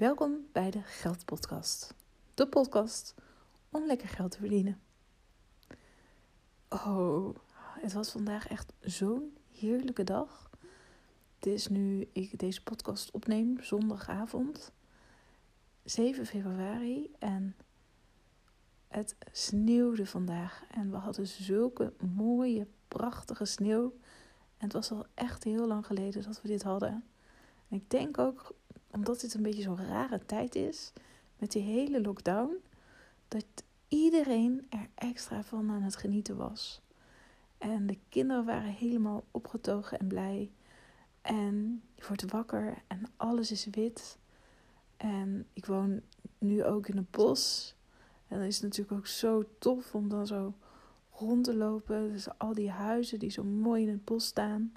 Welkom bij de Geldpodcast. De podcast om lekker geld te verdienen. Oh, het was vandaag echt zo'n heerlijke dag. Het is nu ik deze podcast opneem, zondagavond, 7 februari. En het sneeuwde vandaag. En we hadden zulke mooie, prachtige sneeuw. En het was al echt heel lang geleden dat we dit hadden. En ik denk ook omdat dit een beetje zo'n rare tijd is, met die hele lockdown, dat iedereen er extra van aan het genieten was. En de kinderen waren helemaal opgetogen en blij. En je wordt wakker en alles is wit. En ik woon nu ook in een bos. En dan is het natuurlijk ook zo tof om dan zo rond te lopen. Dus al die huizen die zo mooi in het bos staan.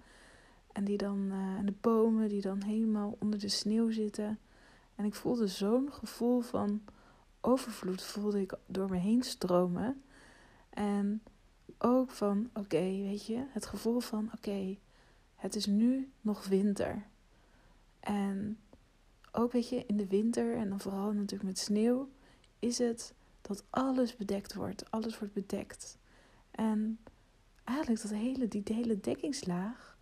En die dan, uh, de bomen die dan helemaal onder de sneeuw zitten. En ik voelde zo'n gevoel van overvloed voelde ik door me heen stromen. En ook van, oké, weet je, het gevoel van, oké, het is nu nog winter. En ook, weet je, in de winter en dan vooral natuurlijk met sneeuw, is het dat alles bedekt wordt. Alles wordt bedekt. En eigenlijk dat hele, die hele dekkingslaag,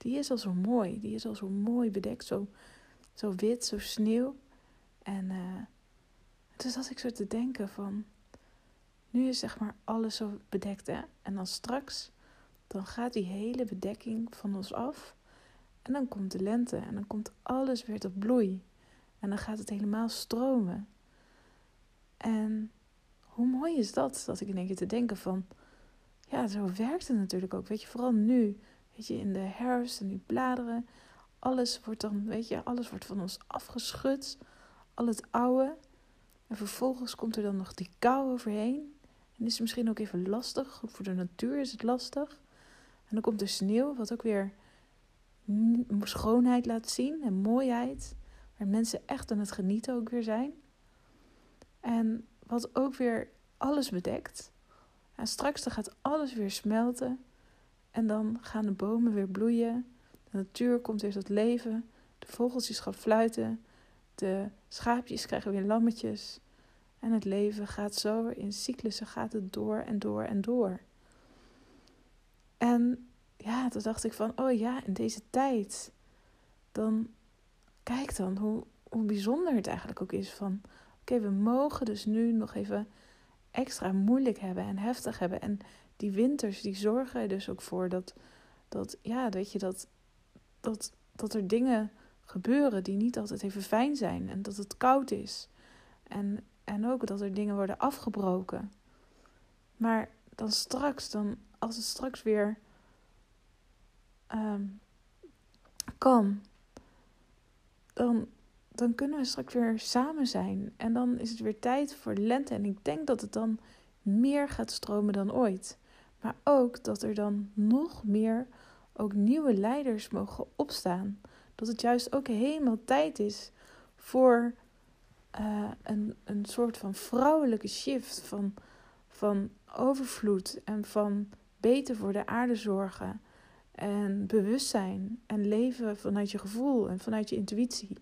die is al zo mooi. Die is al zo mooi bedekt, zo, zo wit, zo sneeuw. En uh, toen zat ik zo te denken van, nu is zeg maar alles zo bedekt hè. En dan straks, dan gaat die hele bedekking van ons af. En dan komt de lente en dan komt alles weer tot bloei. En dan gaat het helemaal stromen. En hoe mooi is dat? Dat ik in één keer te denken van, ja, zo werkt het natuurlijk ook. Weet je, vooral nu Weet je, in de herfst en die bladeren. Alles wordt dan, weet je, alles wordt van ons afgeschud. Al het oude. En vervolgens komt er dan nog die kou overheen. En is het misschien ook even lastig. Voor de natuur is het lastig. En dan komt de sneeuw, wat ook weer schoonheid laat zien en mooiheid. Waar mensen echt aan het genieten ook weer zijn. En wat ook weer alles bedekt. En straks dan gaat alles weer smelten. En dan gaan de bomen weer bloeien. De natuur komt weer tot leven. De vogeltjes gaan fluiten. De schaapjes krijgen weer lammetjes. En het leven gaat zo in cyclussen, gaat het door en door en door. En ja, toen dacht ik van, oh ja, in deze tijd, dan kijk dan hoe, hoe bijzonder het eigenlijk ook is van, oké, we mogen dus nu nog even extra moeilijk hebben en heftig hebben. En die winters die zorgen er dus ook voor dat, dat ja, weet je, dat, dat, dat er dingen gebeuren die niet altijd even fijn zijn. En dat het koud is. En, en ook dat er dingen worden afgebroken. Maar dan straks, dan, als het straks weer um, kan, dan, dan kunnen we straks weer samen zijn. En dan is het weer tijd voor lente. En ik denk dat het dan meer gaat stromen dan ooit. Maar ook dat er dan nog meer ook nieuwe leiders mogen opstaan. Dat het juist ook helemaal tijd is voor uh, een, een soort van vrouwelijke shift van, van overvloed en van beter voor de aarde zorgen. En bewustzijn en leven vanuit je gevoel en vanuit je intuïtie.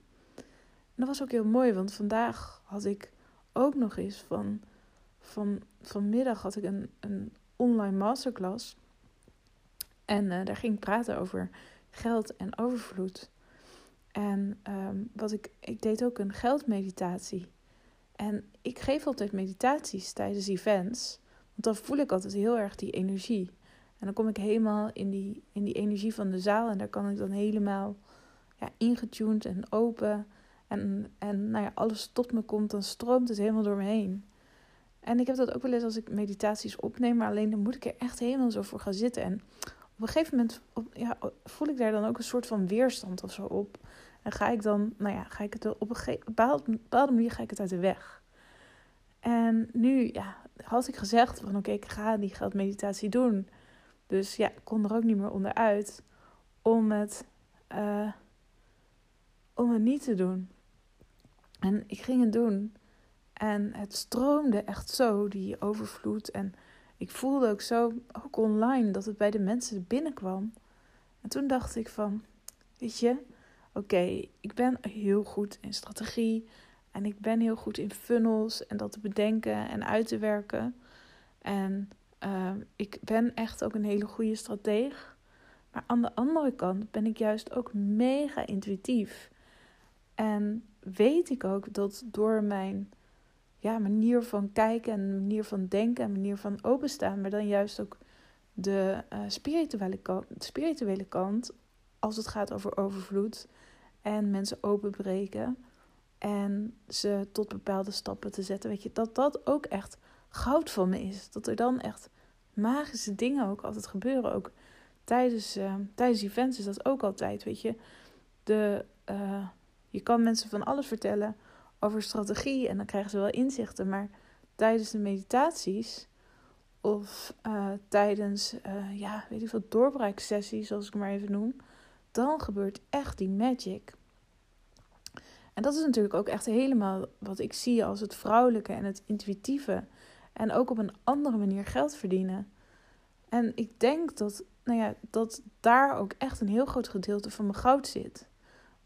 Dat was ook heel mooi, want vandaag had ik ook nog eens van, van vanmiddag had ik een, een online masterclass. En uh, daar ging ik praten over geld en overvloed. En um, wat ik, ik deed ook een geldmeditatie. En ik geef altijd meditaties tijdens events. Want dan voel ik altijd heel erg die energie. En dan kom ik helemaal in die, in die energie van de zaal. En daar kan ik dan helemaal ja, ingetuned en open. En, en nou ja, alles tot me komt, dan stroomt het helemaal door me heen. En ik heb dat ook wel eens als ik meditaties opneem, maar alleen dan moet ik er echt helemaal zo voor gaan zitten. En op een gegeven moment ja, voel ik daar dan ook een soort van weerstand of zo op. En ga ik dan, nou ja, ga ik het op een bepaalde manier ga ik het uit de weg. En nu ja, had ik gezegd van oké, ik ga die geldmeditatie doen. Dus ja, ik kon er ook niet meer onderuit om het, uh, om het niet te doen. En ik ging het doen. En het stroomde echt zo, die overvloed. En ik voelde ook zo, ook online, dat het bij de mensen binnenkwam. En toen dacht ik van, weet je, oké, ik ben heel goed in strategie En ik ben heel goed in funnels en dat te bedenken en uit te werken. En uh, ik ben echt ook een hele goede strateeg. Maar aan de andere kant ben ik juist ook mega intuïtief. En weet ik ook dat door mijn ja, manier van kijken en manier van denken en manier van openstaan, maar dan juist ook de uh, spirituele, kant, spirituele kant, als het gaat over overvloed en mensen openbreken en ze tot bepaalde stappen te zetten, weet je, dat dat ook echt goud van me is. Dat er dan echt magische dingen ook altijd gebeuren. Ook tijdens, uh, tijdens events is dat ook altijd, weet je. De, uh, je kan mensen van alles vertellen over strategie en dan krijgen ze wel inzichten. Maar tijdens de meditaties of uh, tijdens, ja, weet ik veel, doorbraaksessies, zoals ik maar even noem, dan gebeurt echt die magic. En dat is natuurlijk ook echt helemaal wat ik zie als het vrouwelijke en het intuïtieve. En ook op een andere manier geld verdienen. En ik denk dat, nou ja, dat daar ook echt een heel groot gedeelte van mijn goud zit.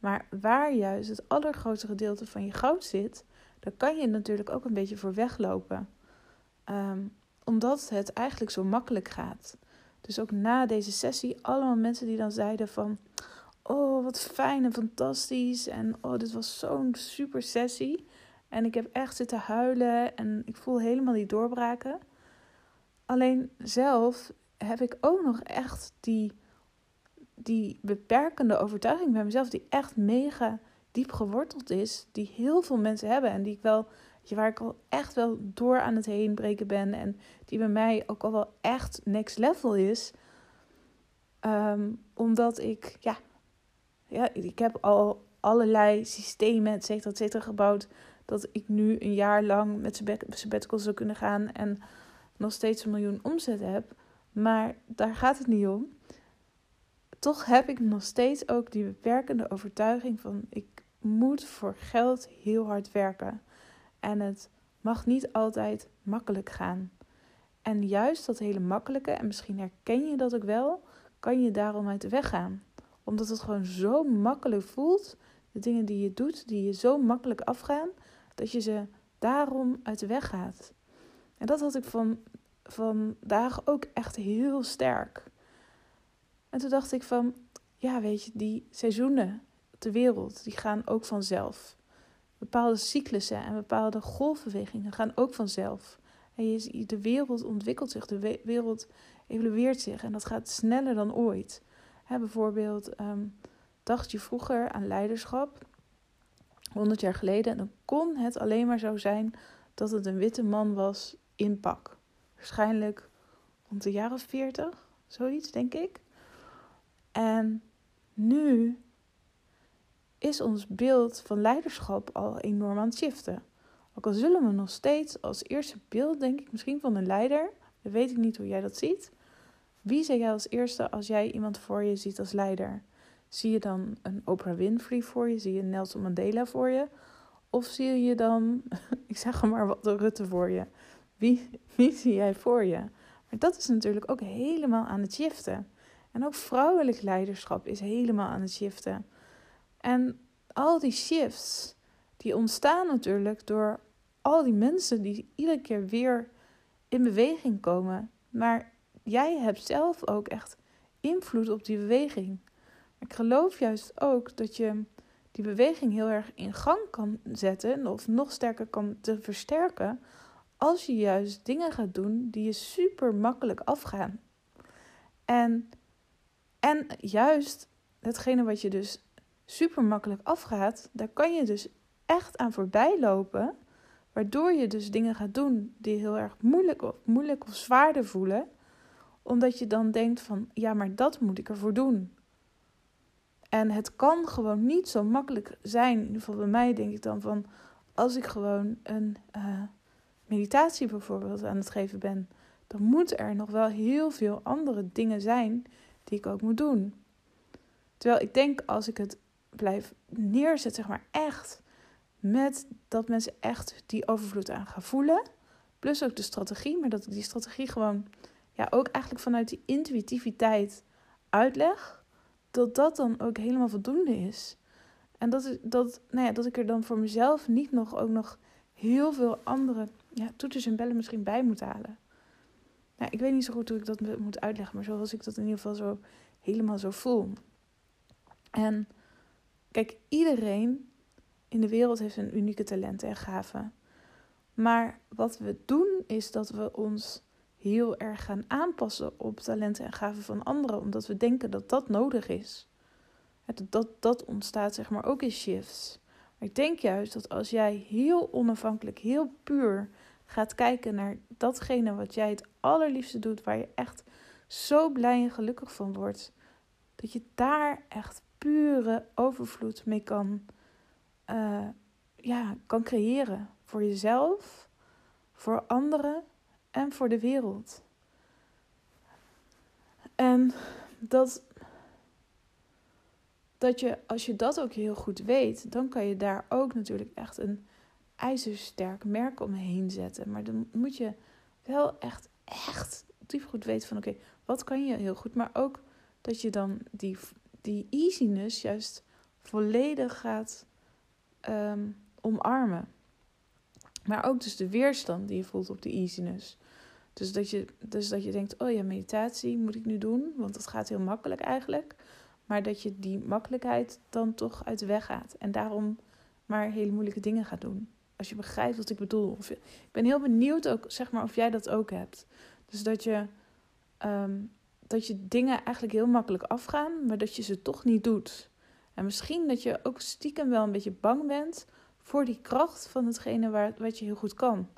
Maar waar juist het allergrootste gedeelte van je goud zit, daar kan je natuurlijk ook een beetje voor weglopen. Um, omdat het eigenlijk zo makkelijk gaat. Dus ook na deze sessie, allemaal mensen die dan zeiden van... Oh, wat fijn en fantastisch. En oh, dit was zo'n super sessie. En ik heb echt zitten huilen en ik voel helemaal die doorbraken. Alleen zelf heb ik ook nog echt die, die beperkende overtuiging bij mezelf, die echt mega diep geworteld is, die heel veel mensen hebben en die ik wel, waar ik al echt wel door aan het heen breken ben en die bij mij ook al wel echt next level is. Ehm, omdat ik, ja, ja, ik heb al allerlei systemen, et cetera, et cetera, gebouwd dat ik nu een jaar lang met sabbatical zou kunnen gaan en nog steeds een miljoen omzet heb. Maar daar gaat het niet om. Toch heb ik nog steeds ook die beperkende overtuiging van ik moet voor geld heel hard werken. En het mag niet altijd makkelijk gaan. En juist dat hele makkelijke, en misschien herken je dat ook wel, kan je daarom uit de weg gaan. Omdat het gewoon zo makkelijk voelt. De dingen die je doet, die je zo makkelijk afgaan, dat je ze daarom uit de weg gaat. En dat had ik van, vandaag ook echt heel sterk. En toen dacht ik van, ja weet je, die seizoenen de wereld, die gaan ook vanzelf. Bepaalde cyclussen en bepaalde golfbewegingen gaan ook vanzelf. En je, de wereld ontwikkelt zich, de wereld evolueert zich en dat gaat sneller dan ooit. Hè, bijvoorbeeld um, dacht je vroeger aan leiderschap 100 jaar geleden. En dan kon het alleen maar zo zijn dat het een witte man was in pak. Waarschijnlijk rond de jaren 40, zoiets denk ik. En nu is ons beeld van leiderschap al enorm aan het shiften. Ook al zullen we nog steeds als eerste beeld, denk ik, misschien van een leider. Dan weet ik niet hoe jij dat ziet. Wie zeg jij als eerste als jij iemand voor je ziet als leider? Zie je dan een Oprah Winfrey voor je? Zie je Nelson Mandela voor je? Of zie je dan, ik zeg maar wat, Rutte voor je? Wie, wie zie jij voor je? Maar dat is natuurlijk ook helemaal aan het shiften. En ook vrouwelijk leiderschap is helemaal aan het shiften. En al die shifts, die ontstaan natuurlijk door al die mensen die iedere keer weer in beweging komen. Maar jij hebt zelf ook echt invloed op die beweging. Ik geloof juist ook dat je die beweging heel erg in gang kan zetten of nog sterker kan te versterken als je juist dingen gaat doen die je super makkelijk afgaan. En, en juist hetgene wat je dus super makkelijk afgaat, daar kan je dus echt aan voorbij lopen, waardoor je dus dingen gaat doen die heel erg moeilijk of, moeilijk of zwaarder voelen, omdat je dan denkt van ja, maar dat moet ik ervoor doen. En het kan gewoon niet zo makkelijk zijn. In ieder geval bij mij denk ik dan van als ik gewoon een uh, meditatie bijvoorbeeld aan het geven ben, dan moeten er nog wel heel veel andere dingen zijn die ik ook moet doen. Terwijl ik denk als ik het blijf neerzetten, zeg maar echt met dat mensen echt die overvloed aan gaan voelen, plus ook de strategie, maar dat ik die strategie gewoon ja ook eigenlijk vanuit die intuïtiviteit uitleg dat dat dan ook helemaal voldoende is. En dat, dat, nou ja, dat ik er dan voor mezelf niet nog ook nog heel veel andere ja, toeters en bellen misschien bij moet halen. Nou, ik weet niet zo goed hoe ik dat moet uitleggen, maar zoals ik dat in ieder geval zo helemaal zo voel. En kijk, iedereen in de wereld heeft een unieke talent en gave. Maar wat we doen is dat we ons heel erg gaan aanpassen op talenten en gaven van anderen, omdat we denken dat dat nodig is. Dat, dat, ontstaat zeg maar ook in shifts. Ik denk juist dat als jij heel onafhankelijk, heel puur gaat kijken naar datgene wat jij het allerliefste doet, waar je echt zo blij en gelukkig van wordt, dat je daar echt pure overvloed mee kan, uh, ja, kan creëren. Voor jezelf, voor anderen en voor de wereld. En dat, dat je, als je dat ook heel goed weet, dan kan je daar ook natuurlijk echt een ijzersterk merk omheen zetten. Maar dan moet je wel echt, echt diep goed weten van oké, wat kan je heel goed. Maar ook dat je dan die, die easiness juist volledig gaat ehm, omarmen. Maar ook dus de weerstand die je voelt op de easiness. Dus dat, je, dus dat je denkt, oh ja, meditatie moet ik nu doen, want dat gaat heel makkelijk eigenlijk. Maar dat je die makkelijkheid dan toch uit de weg gaat. En daarom maar hele moeilijke dingen gaat doen. Als je begrijpt wat ik bedoel. Of, ik ben heel benieuwd ook, zeg maar, of jij dat ook hebt. Dus dat je, ehm, dat je dingen eigenlijk heel makkelijk afgaan, maar dat je ze toch niet doet. En misschien dat je ook stiekem wel een beetje bang bent voor die kracht van hetgene waar, wat je heel goed kan.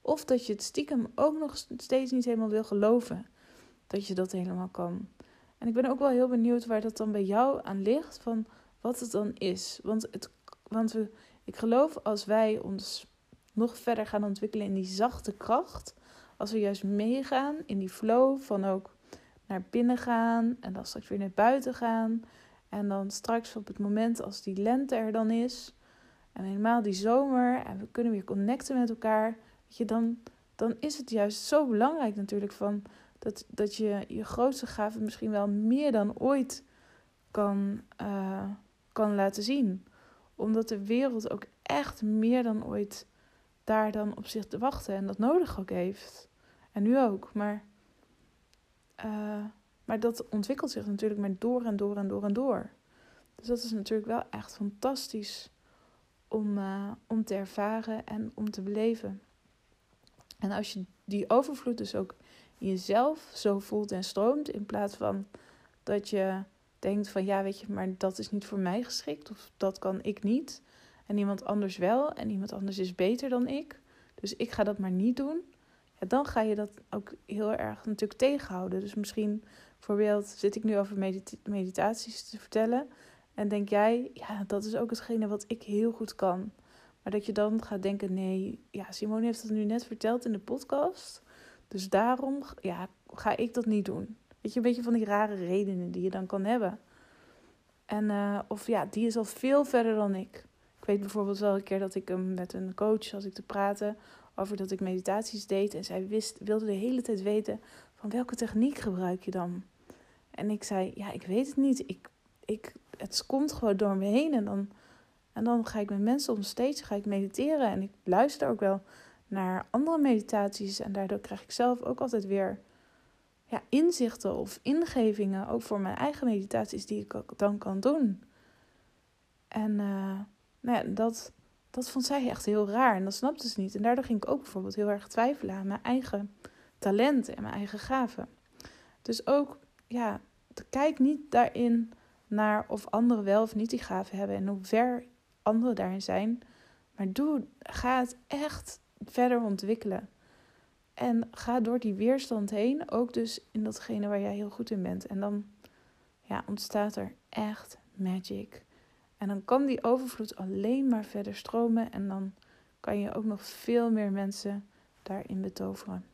Of dat je het stiekem ook nog steeds niet helemaal wil geloven dat je dat helemaal kan. En ik ben ook wel heel benieuwd waar dat dan bij jou aan ligt, van wat het dan is. Want, het, want we, ik geloof als wij ons nog verder gaan ontwikkelen in die zachte kracht, als we juist meegaan in die flow van ook naar binnen gaan en dan straks weer naar buiten gaan. En dan straks op het moment als die lente er dan is, en helemaal die zomer en we kunnen weer connecten met elkaar, weet je, dan, dan is het juist zo belangrijk natuurlijk van dat, dat je je grootste gave misschien wel meer dan ooit kan, uh, kan laten zien. Omdat de wereld ook echt meer dan ooit daar dan op zich te wachten en dat nodig ook heeft. En nu ook, maar, uh, maar dat ontwikkelt zich natuurlijk maar door en door en door en door. Dus dat is natuurlijk wel echt fantastisch om, uh, om te ervaren en om te beleven. En als je die overvloed dus ook in jezelf zo voelt en stroomt, in plaats van dat je denkt van ja, weet je, maar dat is niet voor mij geschikt of dat kan ik niet. En iemand anders wel en iemand anders is beter dan ik. Dus ik ga dat maar niet doen. Ja, dan ga je dat ook heel erg natuurlijk tegenhouden. Dus misschien, bijvoorbeeld, zit ik nu over meditaties te vertellen. En denk jij, ja, dat is ook hetgene wat ik heel goed kan. Maar dat je dan gaat denken, nee, ja, Simone heeft het nu net verteld in de podcast. Dus daarom ja, ga ik dat niet doen. Weet je, een beetje van die rare redenen die je dan kan hebben. En, uh, of ja, die is al veel verder dan ik. Ik weet bijvoorbeeld wel een keer dat ik hem met een coach had ik te praten over dat ik meditaties deed. En zij wist, wilde de hele tijd weten van welke techniek gebruik je dan? En ik zei, ja, ik weet het niet. Ik, ik, het komt gewoon door me heen. En dan, en dan ga ik met mensen om steeds ga ik mediteren. En ik luister ook wel naar andere meditaties. En daardoor krijg ik zelf ook altijd weer ja, inzichten of ingevingen. Ook voor mijn eigen meditaties die ik dan kan doen. En uh, nou ja, dat, dat vond zij echt heel raar. En dat snapte ze niet. En daardoor ging ik ook bijvoorbeeld heel erg twijfelen aan mijn eigen talenten en mijn eigen gaven. Dus ook, ja, kijk niet daarin naar of anderen wel of niet die gaven hebben en hoe ver anderen daarin zijn. Maar doe, ga het echt verder ontwikkelen. En ga door die weerstand heen, ook dus in datgene waar jij heel goed in bent. En dan ja, ontstaat er echt magic. En dan kan die overvloed alleen maar verder stromen. En dan kan je ook nog veel meer mensen daarin betoveren.